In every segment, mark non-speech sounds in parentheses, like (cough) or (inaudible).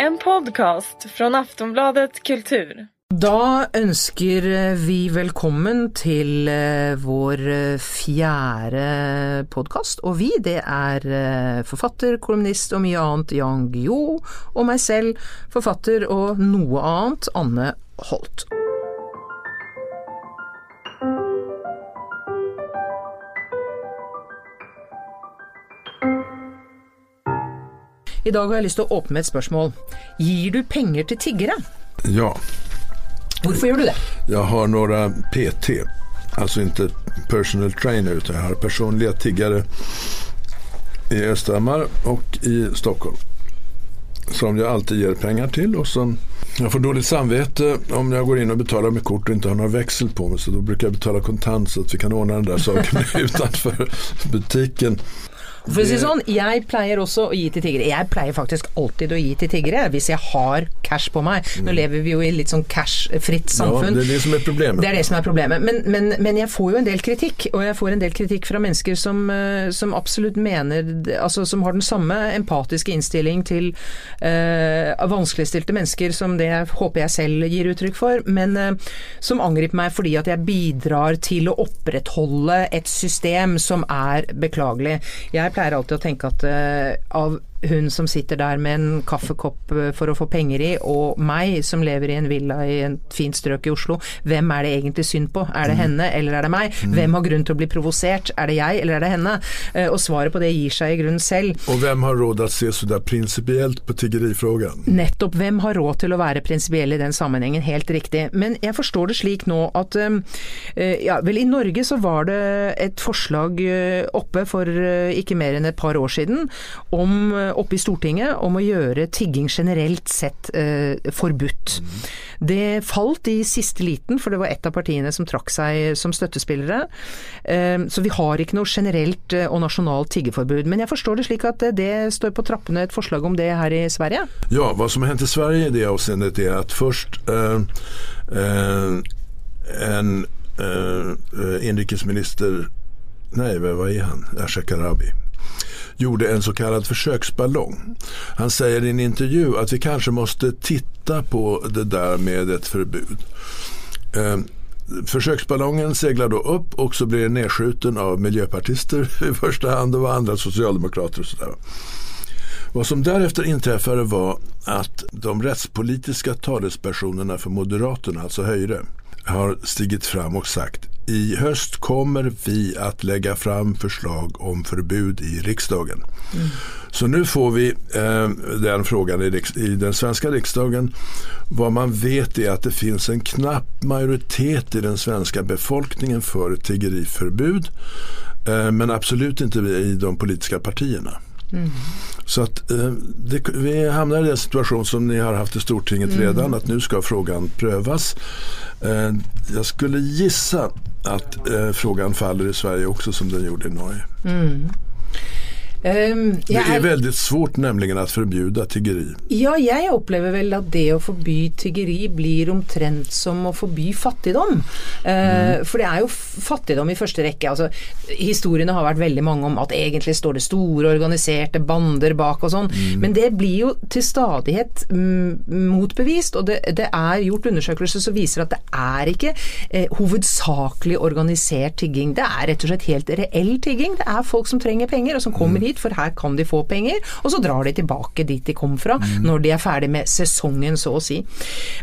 En podcast fra Aftonbladet Kultur. Da ønsker vi velkommen til eh, vår eh, fjerde podkast. Og vi, det er eh, forfatter, kolumnist og mye annet Jan Yo, og meg selv, forfatter og noe annet, Anne Holt. I dag har jeg lyst til å åpne med et spørsmål. Gir du penger til tiggere? Ja, Hvorfor gjør du det? Jeg har noen PT, altså ikke personal trainer utan jeg har personlige tiggere i Östhammar og i Stockholm. Som jeg alltid gir penger til, og som jeg får dårlig samvete om jeg går inn og betaler med kort og ikke har noen veksel på meg, så da bruker jeg betale kontant så att vi kan ordne den der saken (laughs) utenfor butiken. For å si sånn, jeg pleier også å gi til tiggere. Jeg pleier faktisk alltid å gi til tiggere hvis jeg har cash på meg. Nå lever vi jo i litt sånn cash-fritt Ja, samfunn. det er det som er problemet. Det er det som er problemet. Men, men, men jeg får jo en del kritikk, og jeg får en del kritikk fra mennesker som, eh, som absolutt mener Altså som har den samme empatiske innstilling til eh, vanskeligstilte mennesker som det jeg håper jeg selv gir uttrykk for, men eh, som angriper meg fordi at jeg bidrar til å opprettholde et system som er beklagelig. Jeg pleier alltid å tenke at eh, av hun som sitter der med en kaffekopp eh, for å få penger i, og meg som lever i en villa i et fint strøk i Oslo, hvem er det egentlig synd på? Er det henne, eller er det meg? Hvem har grunn til å bli provosert? Er det jeg, eller er det henne? Eh, Og svaret på det gir seg i grunnen selv. Og hvem har råd til å se så der prinsipielt på tiggerifrågan? Nettopp. Hvem har råd til å være prinsipiell i den sammenhengen? Helt riktig. Men jeg forstår det slik nå at eh, ja, vel i Norge så var det et forslag oppe for ikke mer enn et par år siden om, oppe i Stortinget om å gjøre tigging generelt sett eh, forbudt. Det falt i siste liten, for det var ett av partiene som trakk seg som støttespillere. Eh, Så vi har ikke noe generelt eh, og nasjonalt tiggeforbud. Men jeg forstår det slik at eh, det står på trappene et forslag om det her i Sverige? Ja, hva som har hänt i Sverige i det avseendet er at først eh, eh, en eh, innenriksminister inrikesminister, hva er han, Asha Karabi gjorde en så kallad försöksballong. Han säger i en intervju att vi kanske måste titta på det där med ett förbud. Eh, Försöksballongen seglar då upp och så blir den nedskjuten av miljöpartister (laughs) i första hand och andra socialdemokrater och sådär. Vad som därefter inträffade var att de rättspolitiska talespersonerna för Moderaterna, alltså Höjre, har stigit fram och sagt i höst kommer vi att lägga fram förslag om förbud i riksdagen. Så nu får vi eh, den frågan i, i den svenska riksdagen. Vad man vet är att det finns en knapp majoritet i den svenska befolkningen för ett tiggeriförbud. Eh, men absolut inte i de politiska partierna. Så att eh, det, vi hamnar i den situation som ni har haft i Stortinget redan, att nu ska frågan prövas. Eh, jag skulle gissa att eh, frågan faller i Sverige också som den gjorde i Norge. Um, Det er veldig svårt nemlig å förbjuda tiggeri. Ja, jeg opplever vel at det å forby tiggeri blir omtrent som å forby fattigdom. Eh, For det er jo fattigdom i første rekke. Altså, historiene har vært veldig mange om at egentlig står det store organiserte bander bak og sånn, men det blir jo til stadighet mm, motbevist, og det, det er gjort undersøkelser som viser at det er ikke eh, hovedsakelig organisert tigging. Det er rett og slett helt reell tigging. Det er folk som trenger penger, og som kommer hit, for her kan de få penger, og så drar de tilbake dit de kom fra, når de er ferdig med sesongen, så å si.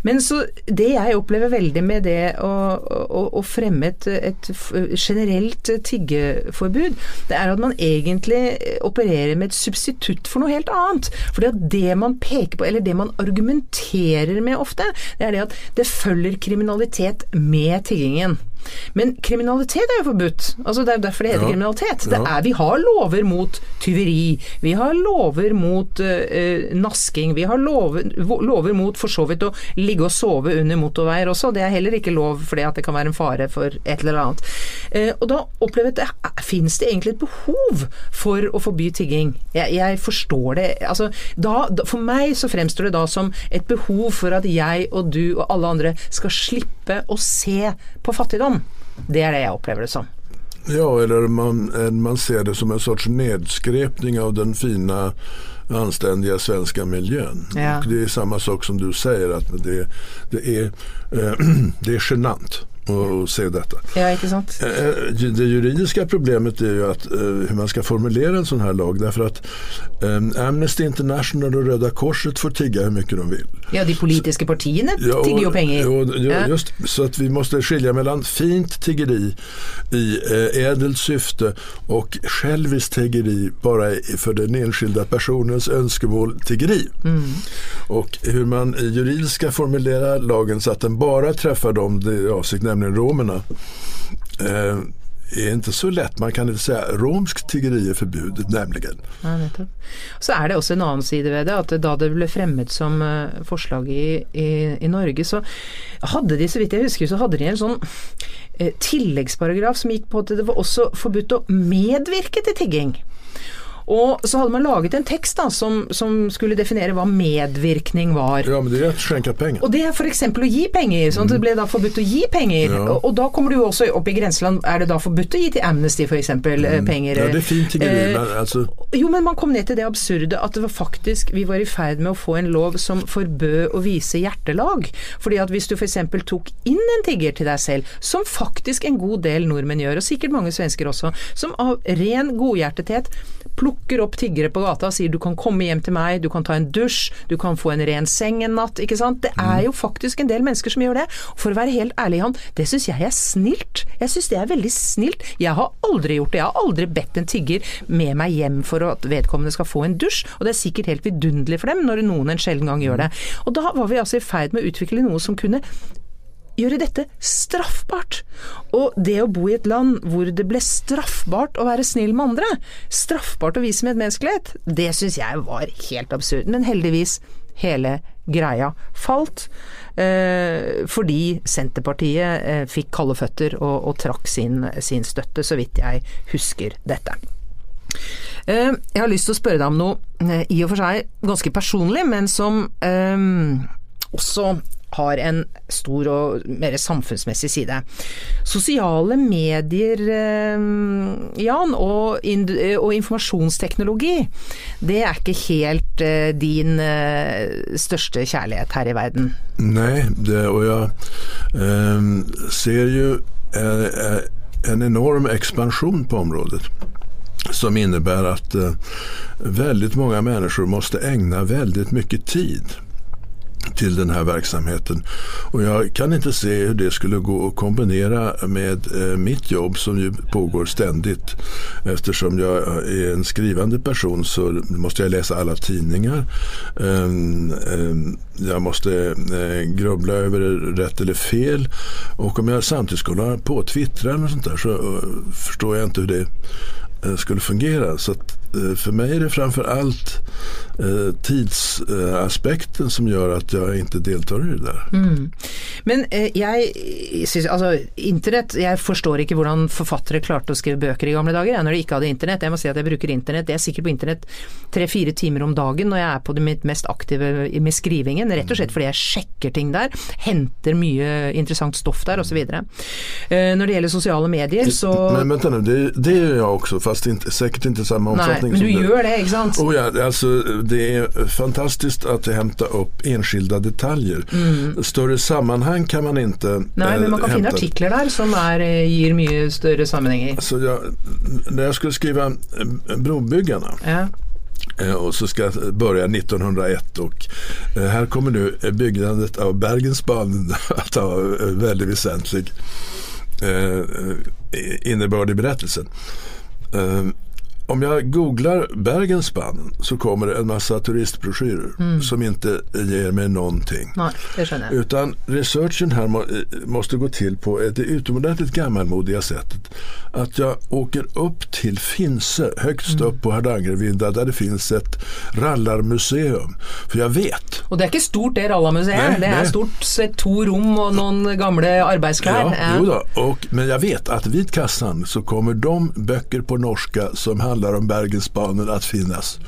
Men så det jeg opplever veldig med det å, å, å fremme et, et generelt tiggeforbud, det er at man egentlig opererer med et substitutt for noe helt annet. For det man peker på, eller det man argumenterer med ofte, det er det at det følger kriminalitet med tiggingen. Men kriminalitet er jo forbudt. Altså Det er jo derfor det heter Ja. kriminalitet. Det er, vi har lover mot tyveri, vi har lover mot uh, nasking, vi har lover, lover mot for så vidt å ligge og sove under motorveier også. Det er heller ikke lov fordi at det kan være en fare for et eller annet. Uh, og da opplever jeg at det fins det egentlig et behov for å forby tigging. Jeg, jeg forstår det. Altså, da, for meg så fremstår det da som et behov for at jeg og du og alle andre skal slippe å se på fattigdom. Det er det jeg opplever det som. Ja, eller man, eh, man ser det som en sorts nedskrepning av den fina anstendige svenska miljön. Ja. Det er samme sak som du sier, at det, det, är, eh, (clears throat) är se dette. Ja, ikke sant? Eh, Det juridiske problemet er jo at, hvordan man skal formulere en sånn her lag. Derfor at eh, Amnesty International og Røde Korset får tigge hvor mye de vil. Ja, de politiske partiene Ja, tigger jo penger. Og, Ja. just, så at vi må skilja mellom fint tiggeri i eh, edelt syfte og själviskt tiggeri bare for den enskilda personens ønskemål tiggeri. Mm. Och hur man i juridisk ska formulera lagen så at den bare treffer dem det är avsikt, nämligen romerna. Eh, är inte så lätt. Man kan inte säga romsk tiggeri är förbjudet nämligen. Ja. Så er det også en annen side ved det, at da det ble fremmet som eh, forslag i, i, i Norge, så hadde de, så vidt jeg husker, så hadde de en sånn eh, tilleggsparagraf som gikk på at det var også forbudt å medvirke til tigging. Og så hadde man laget en tekst da, som, som skulle definere hva medvirkning var. Ja, men det er att penger. Og det er f.eks. å gi penger. sånn at Det ble da forbudt å gi penger. Ja. Og, og da kommer du jo også opp i grenseland. Er det da forbudt å gi til Amnesty f.eks. Mm. penger? Ja, det er fint. Eh, men alltså, jo, men man kom ned til det absurde at det var faktisk Vi var i ferd med å få en lov som forbød å vise hjertelag. Fordi at hvis du f.eks. tok inn en tigger til deg selv, som faktisk en god del nordmenn gjør, og sikkert mange svensker også, som av ren godhjertethet plukker opp tiggere på gata og sier du kan komme hjem til meg, du kan ta en dusj, du kan få en ren seng en natt, ikke sant. Det er jo faktisk en del mennesker som gjør det. For å være helt ærlig, Han, det syns jeg er snilt. Jeg syns det er veldig snilt. Jeg har aldri gjort det. Jeg har aldri bedt en tigger med meg hjem for at vedkommende skal få en dusj, og det er sikkert helt vidunderlig for dem når noen en sjelden gang gjør det. Og da var vi altså i ferd med å utvikle noe som kunne gjøre dette straffbart. Og det å bo i et land hvor det ble straffbart å være snill med andre, straffbart å vise medmenneskelighet, det syns jeg var helt absurd. Men heldigvis, hele greia falt. Eh, fordi Senterpartiet eh, fikk kalde føtter og, og trakk sin, sin støtte, så vidt jeg husker dette. Eh, jeg har lyst til å spørre deg om noe eh, i og for seg ganske personlig, men som eh, også har en stor og mer samfunnsmessig side. Sosiale medier, Jan, og, og informasjonsteknologi, det er ikke helt din største kjærlighet her i verden. Nei, det, og jeg ser eh, en enorm ekspansjon på området som innebär att eh, väldigt många människor måste ägna väldigt mycket tid till den här verksamheten. Och jag kan inte se hur det skulle gå att kombinera med eh, mitt jobb som ju pågår ständigt. Eftersom jag är en skrivande person så måste jag läsa alla tidningar. Ehm, ehm, jag måste eh, grubbla över rätt eller fel. Och om jag samtidigt skulle ha på Twitter eller sånt där så uh, förstår jag inte hur det eh, skulle fungera. Så eh, för mig är det framför allt eh, tidsaspekten som gör att jag inte deltar i det där. Men eh, jeg synes, altså internett Jeg forstår ikke hvordan forfattere klarte å skrive bøker i gamle dager jeg, når de ikke hadde internett. Jeg må si at jeg bruker internett. Jeg er sikkert på internett tre-fire timer om dagen når jeg er på det mitt mest aktive med skrivingen. Rett og slett fordi jeg sjekker ting der. Henter mye interessant stoff der osv. Eh, når det gjelder sosiale medier, så Men vänta nu, det, det gör jag också fast inte, säkert inte i samma Nei, men du gjør det, ikke sant? Oh ja, altså, det er fantastisk at att henter opp enskilde detaljer. Større sammanhang kan man ikke Mm. Nei, eh, men man kan finne artikler der som er, eh, gir mye større sammenhenger. Altså, jeg, når jeg skulle skrive 'Brobyggerne' Ja. eh, och så ska jag börja 1901 och her här kommer nu eh, byggandet av Bergensbanen (laughs) att ha eh, väldigt väsentlig eh, innebörd i berättelsen. Eh, om jag googlar Bergensband så kommer det en massa turistbroschyrer Mm. som inte ger mig någonting. Jeg. Utan researchen här må, måste gå till på det utomordentligt gammalmodiga sättet att jag åker upp till Finse, högst upp på Hardangervidda där det finns ett rallarmuseum. För jag vet Og det er ikke stort det rallarmuseet, Det är stort sett to rom og noen gamle arbeidsklær. Ja, jo då. Och, men jag vet att vid kassan så kommer de böcker på norska som handlar om Bergensbanen att finnas.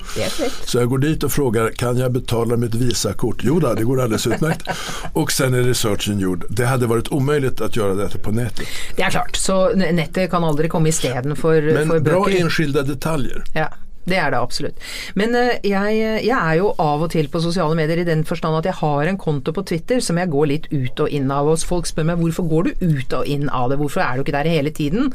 Så jag går dit och frågar, kan jag betala mitt Visakort? Jo då, det går alldeles utmärkt. Och sen är researchen gjord. Det hade varit omöjligt att göra detta på nätet. Det er klart, så nettet kan aldri komme istedenfor for Men bra bøker. enskilda detaljer. Ja. Det er det absolutt. Men uh, jeg, jeg, er jo av og til på sosiale medier i den forstand at jeg har en konto på Twitter som jeg går litt ut og inn av. Og folk spør meg hvorfor går du ut og inn av det, hvorfor er du ikke der hele tiden?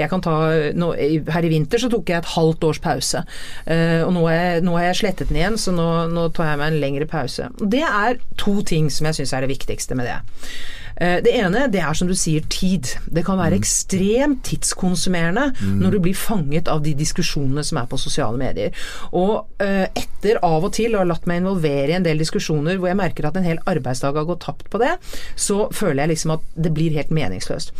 Jeg kan ta, nå, Her i vinter så tok jeg et halvt års pause. Uh, og nå har, nå har jeg slettet den igjen, så nå, nå tar jeg meg en lengre pause. Det er to ting som jeg syns er det viktigste med det. Eh, det ene det er som du sier tid. Det kan være mm. ekstremt tidskonsumerende mm. når du blir fanget av de diskusjonene som er på sosiale medier. Og eh, etter av og til å ha latt meg involvere i en del diskusjoner hvor jeg merker at en hel arbeidsdag har gått tapt på det, så føler jeg liksom at det blir helt meningsløst.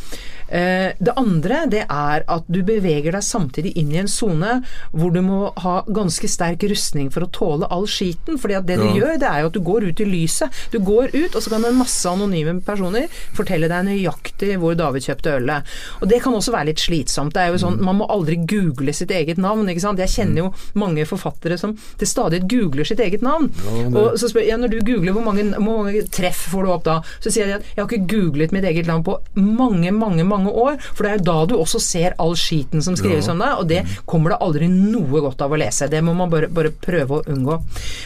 Eh, det andre det er at du beveger deg samtidig inn i en sone hvor du må ha ganske sterk rustning for å tåle all skiten. fordi at det du gjør, det er jo at du går ut i lyset. Du går ut, og så kan en masse anonyme personer fortelle deg nøyaktig hvor David kjøpte ølet. Og det kan også være litt slitsomt. Det er jo sånn, Man må aldri google sitt eget navn. ikke sant? Jeg kjenner jo mange forfattere som til stadighet googler sitt eget navn. Ja, og så spør jeg, Når du googler, hvor mange, hvor mange, treff får du opp da? Så sier de at jeg har ikke googlet mitt eget navn på mange, mange mange år. For det er jo da du også ser all skiten som skrives ja. om deg, og det kommer det aldri noe godt av å lese. Det må man bare, bare prøve å unngå.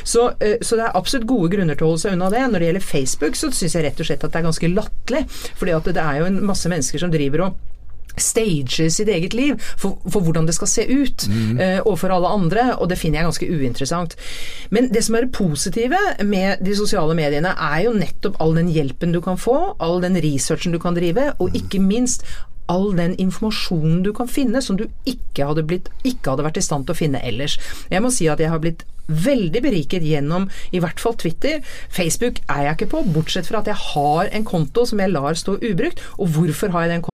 Så, eh, så, det er absolutt gode grunner til å holde seg unna det. Når det gjelder Facebook, så syns jeg rett og slett at det er ganske latterlig at det er jo en masse mennesker som driver og stager sitt eget liv for, for, hvordan det skal se ut mm. uh, overfor alle andre, og det finner jeg ganske uinteressant. Men det som er det positive med de sosiale mediene, er jo nettopp all den hjelpen du kan få, all den researchen du kan drive, og mm. ikke minst all den informasjonen du kan finne som du ikke hadde, blitt, ikke hadde vært i stand til å finne ellers. Jeg må si at jeg har blitt veldig beriket gjennom i hvert fall Twitter. Facebook er jeg ikke på, bortsett fra at jeg har en konto som jeg lar stå ubrukt. Og hvorfor har jeg den kontoen?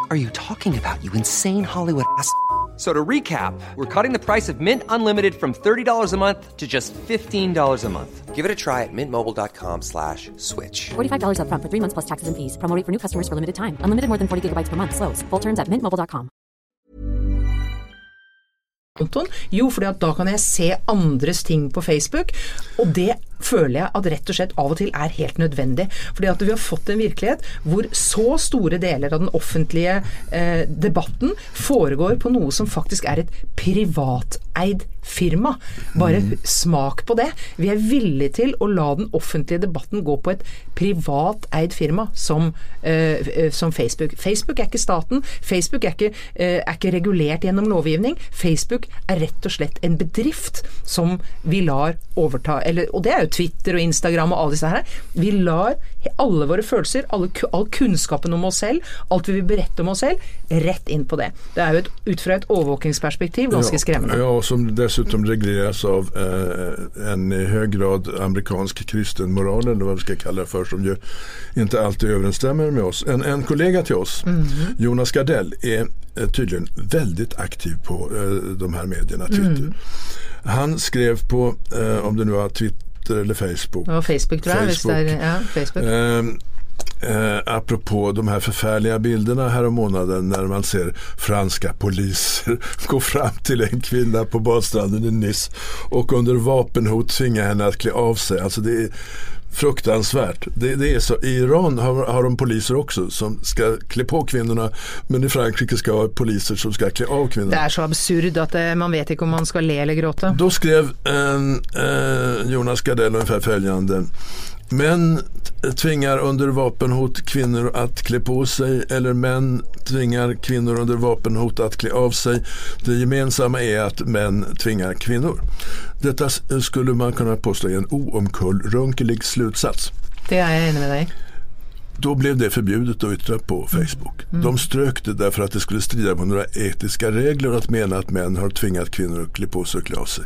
are you talking about? You insane Hollywood ass." So to recap, we're cutting the price of Mint Unlimited from $30 a month to just $15 a month. Give it a try at mintmobile.com slash switch. $45 up front for three months plus taxes and fees. Promoting for new customers for limited time. Unlimited more than 40 gigabytes per month. Slows. Full terms at mintmobile.com. Jo, fordi at da kan jeg se andres ting på Facebook, og det føler jeg at rett og slett av og til er helt nødvendig. Fordi at vi har fått en virkelighet hvor så store deler av den offentlige eh, debatten foregår på noe som faktisk er et privateid firma. Bare mm. smak på det. Vi er villige til å la den offentlige debatten gå på et privateid firma som, eh, eh, som, Facebook. Facebook er ikke staten. Facebook er ikke, eh, er ikke regulert gjennom lovgivning. Facebook er rett og slett en bedrift som vi lar overta eller, Og det er jo Twitter og Instagram og alle disse her. Vi lar alle våre følelser, alle, all kunnskapen om oss selv, alt vi vil berette om oss selv, rett inn på det. Det er jo et, ut fra et overvåkingsperspektiv ganske skremmende. Ja, og som dessuten regleres av eh, en i høy grad amerikansk kristen moral, eller hva vi skal kalle det for, som jo ikke alltid overensstemmer med oss. En, en kollega til oss, mm -hmm. Jonas Gardell, er tydeligvis tydligen veldig aktiv på eh, de her mediene, Twitter. Mm. Han skrev på, eh, om det nå var Twitter eller Facebook. Ja, Facebook tror jeg. Facebook. Det er, ja, Facebook. Eh, Eh, apropå de här förfärliga bilderna här om månaden när man ser franska poliser (laughs) gå fram till en kvinna på badstranden i Nice och under vapenhot tvinga henne att klä av sig. Alltså det är fruktansvärt. Det, det är så. I Iran har, har de poliser också som ska klä på kvinnorna men i Frankrike ska ha poliser som ska klä av kvinnorna. Det är så absurd att det, man vet inte om man ska le eller gråta. Då skrev en, eh, Jonas Gardell ungefär följande Män tvingar under vapenhot kvinnor att klä på sig eller män tvingar kvinnor under vapenhot att klä av sig. Det gemensamma är att män tvingar kvinnor. Detta skulle man kunna påstå är en oomkullrunkelig slutsats. Det är jag enig med dig. Då blev det förbjudet att yttra på Facebook. Mm. De strök det därför att det skulle strida mot några etiska regler att mena att män har tvingat kvinnor att klä på sig och klä av sig.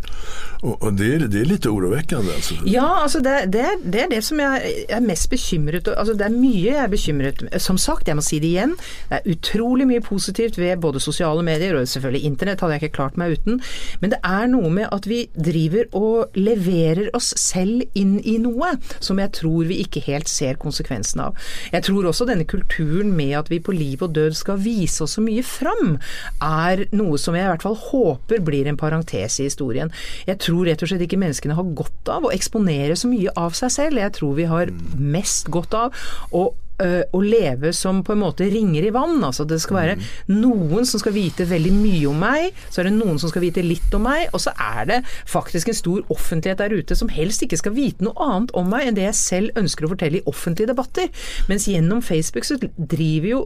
Og, och det, er, det, är, litt orovekkende. Altså. Ja, altså det, det, det, er, det som jeg er mest bekymret altså Det er mye jeg er bekymret Som sagt, jeg må si det igjen. Det er utrolig mye positivt ved både sosiale medier og selvfølgelig internett, hadde jeg ikke klart meg uten. Men det er noe med at vi driver og leverer oss selv inn i noe som jeg tror vi ikke helt ser konsekvensen av. Jeg tror også denne kulturen med at vi på liv og død skal vise oss så mye fram, er noe som jeg i hvert fall håper blir en parentes i historien. Jeg tror rett og slett ikke menneskene har godt av å eksponere så mye av seg selv. Jeg tror vi har mest godt av å å leve som på en måte ringer i vann. Altså det skal være noen som skal vite veldig mye om meg, så er det noen som skal vite litt om meg, og så er det faktisk en stor offentlighet der ute som helst ikke skal vite noe annet om meg enn det jeg selv ønsker å fortelle i offentlige debatter. Mens gjennom Facebook så driver jo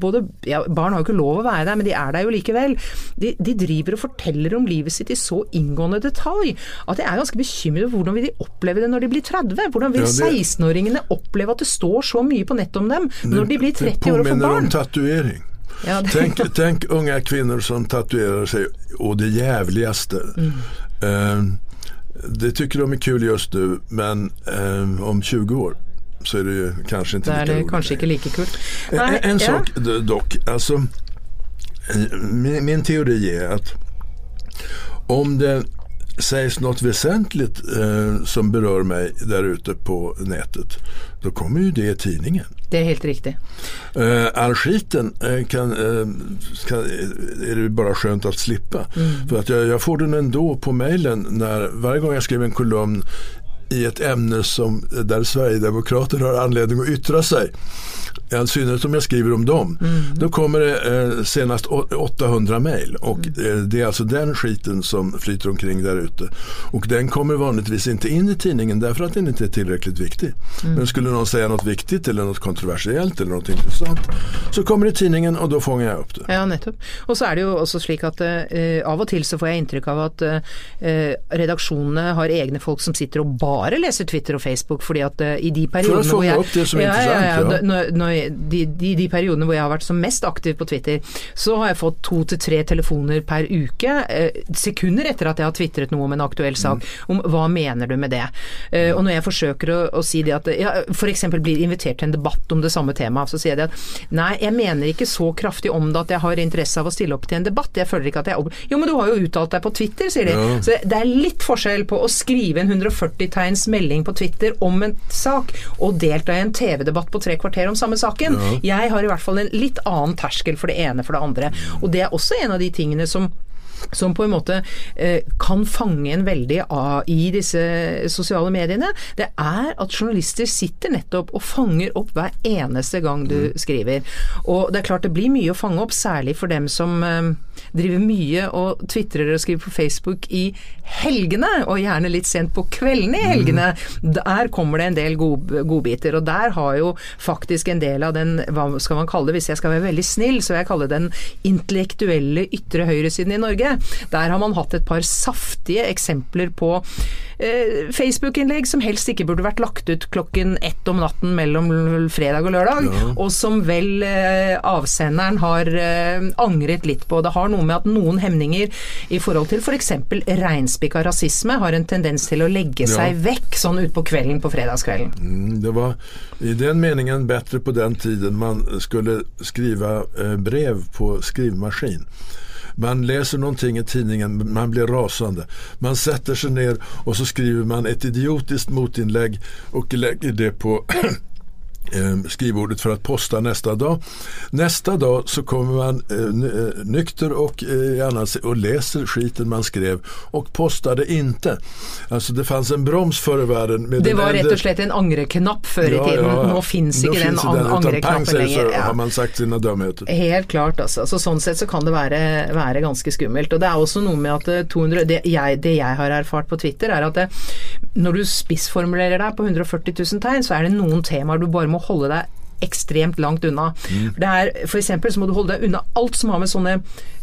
både, ja, Barn har jo ikke lov å være der, men de er der jo likevel. De, de driver og forteller om livet sitt i så inngående detalj at jeg er ganske bekymret for hvordan vil de oppleve det når de blir 30? Hvordan vil Ja, 16-åringene oppleve at det står så mye på nett om dem når de blir 30 år og får barn Det påminner om tatovering. tatuering. Ja, tenk, tänk unga kvinnor som tatoverer seg, og det jævligste. Mm. Uh, det syns de er kul just nu men uh, om 20 år så er det inte Da er det kanskje ikke like kult. En, Nei, en ja. sak dock, alltså eh, min, min teori er at om det sägs något väsentligt eh, som berör mig där ute på nätet, då kommer ju det i tidningen. Det er helt riktig. Eh, all skiten eh, kan, eh, kan, är det bara skönt att slippa. För att jag, jag får den ändå på mejlen när varje gång jag skriver en kolumn i et emne som, der Sverigedemokrater har anledning å ytre seg. I synnerhet om jag skriver om dem. Då kommer det eh, senast å- 800 mail och eh, det är alltså den skiten som flyter omkring där ute. Och den kommer vanligtvis inte in i tidningen därför att den inte är tillräckligt viktig. Men skulle någon säga något viktigt eller något kontroversiellt eller något intressant så kommer det i tidningen och då fångar jag upp det. Ja, nettopp. Og så er det jo også slik at eh, av og til så får jeg inntrykk av at eh, redaksjonene har egne folk som sitter og bare lese Twitter og Facebook, fordi at eh, i de periodene hvor jeg ja, ja, ja. Når, når jeg, de, de, de periodene hvor jeg har vært som mest aktiv på Twitter, så har jeg fått to til tre telefoner per uke, eh, sekunder etter at jeg har tvitret noe om en aktuell sak, Mm. om hva mener du med det? Eh, og når jeg forsøker å, å si det at ja, f.eks. blir invitert til en debatt om det samme temaet, så sier jeg det at nei, jeg mener ikke så kraftig om det at jeg har interesse av å stille opp til en debatt. Jeg føler ikke at jeg. Jo, men du har jo uttalt deg på Twitter, sier de. Så det er litt forskjell på å skrive en 140 tegns melding på Twitter om en sak, og delta i en TV-debatt på tre kvarter om samme saken. Jeg har i hvert fall en litt annen terskel for det ene for det andre. Og det er også en av de tingene som som på en måte eh, kan fange en veldig av i disse sosiale mediene, det er at journalister sitter nettopp og fanger opp hver eneste gang du skriver. Og det er klart det blir mye å fange opp, særlig for dem som eh, driver mye og tvitrer og skriver på Facebook i helgene, og gjerne litt sent på kveldene i helgene. Der kommer det en del godbiter, og der har jo faktisk en del av den, hva skal man kalle det, hvis jeg skal være veldig snill, så vil jeg kalle det den intellektuelle ytre høyresiden i Norge. Der har man hatt et par saftige eksempler på eh, Facebook-innlegg som helst ikke burde vært lagt ut klokken ett om natten mellom fredag og lørdag, og som vel eh, avsenderen har eh, angret litt på. Det har noe med at noen hemninger i forhold til f.eks. reinspikka rasisme har en tendens til å legge seg vekk sånn utpå kvelden på fredagskvelden. Mm, Det var i den meningen bedre på den tiden man skulle skrive eh, brev på skrivmaskin. Man leser noe i tidningen, man blir rasende. Man setter seg ned, og så skriver man et idiotisk motinnlegg og legger det på (clears throat) eh, skrivbordet för att posta nästa dag. Nästa dag så kommer man eh, eh, nykter och, eh, annars, och läser skiten man skrev och postade inte. Alltså det fanns en broms förr i världen. Med Det var rett og slett en angreknapp før i tiden. Nå fins Nå ikke den utan angreknappen lenger. så har man sagt sina dumheter. Helt klart, altså. Så sånn sett så kan det være, være ganske skummelt. Og det er også noe med at eh, 200, det, jeg, det jeg har erfart på Twitter, er at det, når du spissformulerer deg på 140 000 tegn, så er det noen temaer du bare må holde deg ekstremt langt unna. For det er, for eksempel så må du holde deg unna alt som har med sånne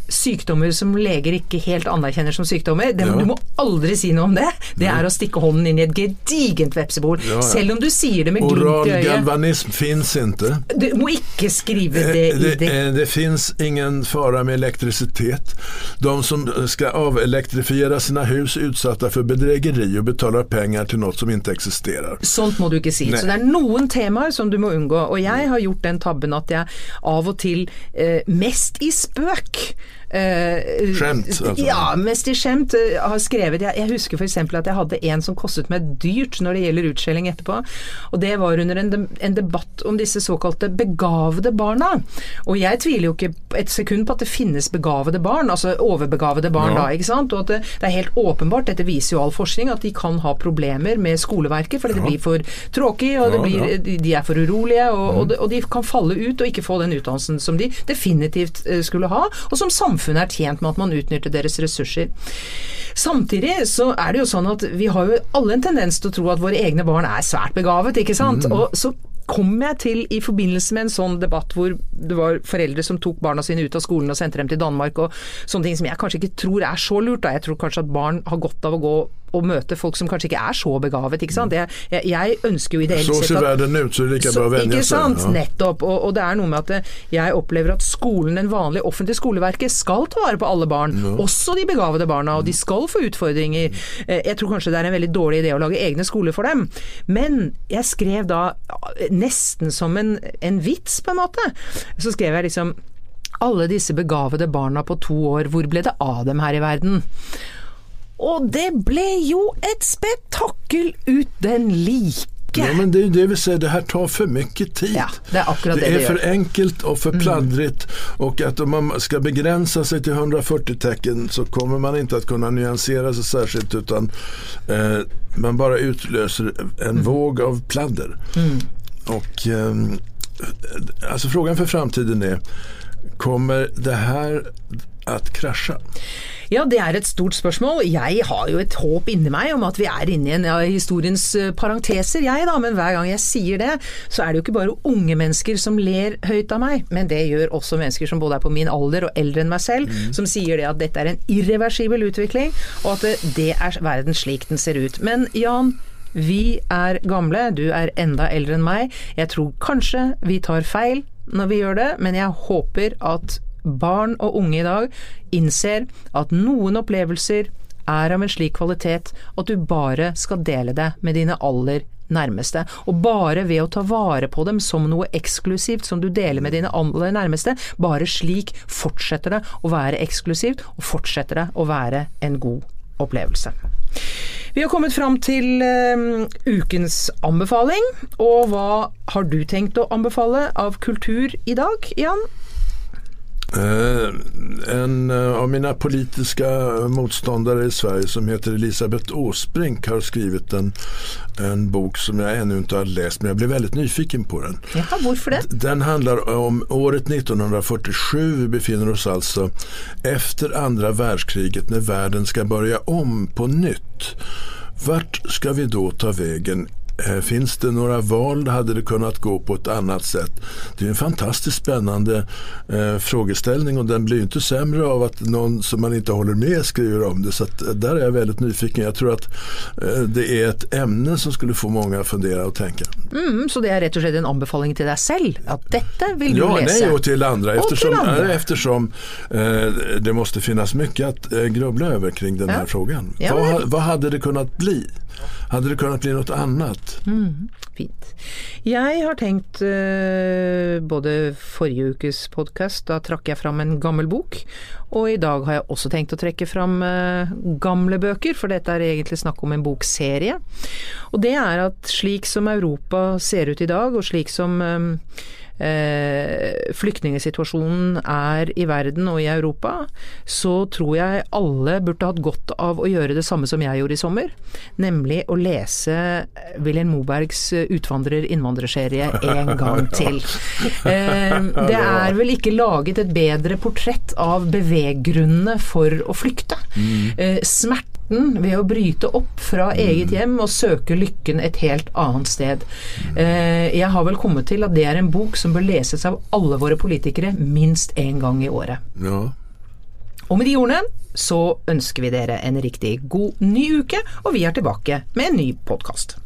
sykdommer som leger ikke helt anerkjenner som sykdommer. Det, Ja. Du må aldri si noe om det. Det er å stikke hånden inn i et gedigent vepsebol. Ja, ja. Selv om du sier det med glimt i øyet. galvanism fins ikke. Du må ikke skrive det Eh, i Det, det eh, det fins ingen fara med elektricitet. De som skal avelektrifiera sine hus utsatte for bedregeri og betaler penger til noe som ikke eksisterer. Sånt må du ikke si. Nei. Så det er noen temaer som du må unngå. Og jeg har gjort den tabben at jeg av og til, eh, mest i spøk, Skjemt, altså. Ja, mest i skjemt. eh, har skrevet Jeg, jeg husker f.eks. at jeg hadde en som kostet meg dyrt når det gjelder utskjelling etterpå. Og det var under en, en debatt om disse såkalte begavede barna. Og jeg tviler jo ikke et sekund på at det finnes begavede barn, altså overbegavede barn Ja. da, ikke sant. Og at det, det er helt åpenbart, dette viser jo all forskning, at de kan ha problemer med skoleverket fordi det blir for tråkig, og det Ja, blir, ja. de, er for urolige, og, og, de, og de kan falle ut og ikke få den utdannelsen som de definitivt eh, skulle ha, og som samfunnet er tjent med at man utnytter deres ressurser. Samtidig så er det jo sånn at vi har jo alle en tendens til å tro at våre egne barn er svært begavet, ikke sant. Og så kom jeg til i forbindelse med en sånn debatt hvor det var foreldre som tok barna sine ut av skolen og sendte dem til Danmark og sånne ting som jeg kanskje ikke tror er så lurt. Da. Jeg tror kanskje at barn har godt av å gå og møte folk som kanskje ikke er så begavet, ikke sant. Jeg, jeg, jeg ønsker jo ideelt Så ser verden ut, så det er like bra å venne ikke seg. sant? Ja. Nettopp. Og, og det er noe med at eh, jeg opplever at skolen, den vanlige offentlige skoleverket, skal ta vare på alle barn. Også de begavede barna, og de skal få utfordringer. Eh, Jeg tror kanskje det er en veldig dårlig idé å lage egne skoler for dem. Men jeg skrev da eh, nesten som en, en vits, på en måte. Så skrev jeg liksom alle disse begavede barna på to år, hvor ble det av dem her i verden? Og det ble jo et spetakkel uten like. Ja, men det är det vi säger, det här tar för mycket tid. Ja, det är akkurat det det det är. Mm. för enkelt och för pladdrigt och att om man ska begränsa sig till 140 tecken så kommer man inte att kunna nyansera sig särskilt utan eh, man bara utlöser en Mm. våg av pladder. Och eh, alltså frågan för framtiden är, kommer det her at krasje? Ja, det er et stort spørsmål. Jeg har jo et håp inni meg om at vi er inne i en av historiens eh, parenteser, jeg da. Men hver gang jeg sier det, så er det jo ikke bare unge mennesker som ler høyt av meg, men det gjør også mennesker som både er på min alder og eldre enn meg selv, som sier det at dette er en irreversibel utvikling, og at det, det er verden slik den ser ut. Men Jan, vi er gamle, du er enda eldre enn meg. Jeg tror kanskje vi tar feil når vi gjør det, men jeg håper at barn og unge i dag innser at noen opplevelser er av en slik kvalitet at du bare skal dele det med dine aller nærmeste. Og bare ved å ta vare på dem som noe eksklusivt som du deler med dine aller nærmeste, bare slik fortsetter det å være eksklusivt, og fortsetter det å være en god opplevelse. Vi har kommet fram til eh, ukens anbefaling, og hva har du tenkt å anbefale av kultur i dag, Jan? Eh, en eh, av mina politiska motståndare i Sverige som heter Elisabeth Åsbrink har skrivit en, en bok som jag ännu inte har läst men jag blev väldigt nyfiken på den. Ja, hvorfor det? Den handlar om året 1947. Vi befinner oss alltså efter andra världskriget när världen ska börja om på nytt. Vart ska vi då ta vägen? Eh, Finns det några val? Hade det kunnat gå på ett annat sätt? Det är en fantastiskt spännande eh, frågeställning och den blir jo inte sämre av att någon som man inte håller med skriver om det. Så att, er där är jag väldigt nyfiken. Jag tror att eh, det är ett ämne som skulle få många att fundera och tänka. Mm, så det er rett og slett en anbefaling til deg selv? At dette vil du Ja, lese? nej, och till andra. Och Eftersom, till andra. eftersom eh, det måste finnas mycket att eh, grubbla över kring den Ja. här frågan. Ja, vad, vad hade det kunnat bli? Hade det kunnat bli något annat? Fint. Jeg har tenkt eh, både forrige ukes podkast, da trakk jeg fram en gammel bok. Og i dag har jeg også tenkt å trekke fram eh, gamle bøker, for dette er egentlig snakk om en bokserie. Og det er at slik som Europa ser ut i dag, og slik som eh, flyktningsituasjonen er i verden og i Europa, så tror jeg alle burde hatt godt av å gjøre det samme som jeg gjorde i sommer. Nemlig å lese Wilhelm Mobergs utvandrer-innvandrerserie (laughs) en gang til. Eh, det er vel ikke laget et bedre portrett av beveggrunnene for å flykte. Eh, smerten ved å bryte opp fra eget hjem og søke lykken et helt annet sted. Eh, jeg har vel kommet til at det er en bok som bør leses av alle våre politikere minst én gang i året. Ja. Og med de ordene så ønsker vi dere en riktig god ny uke, og vi er tilbake med en ny podkast.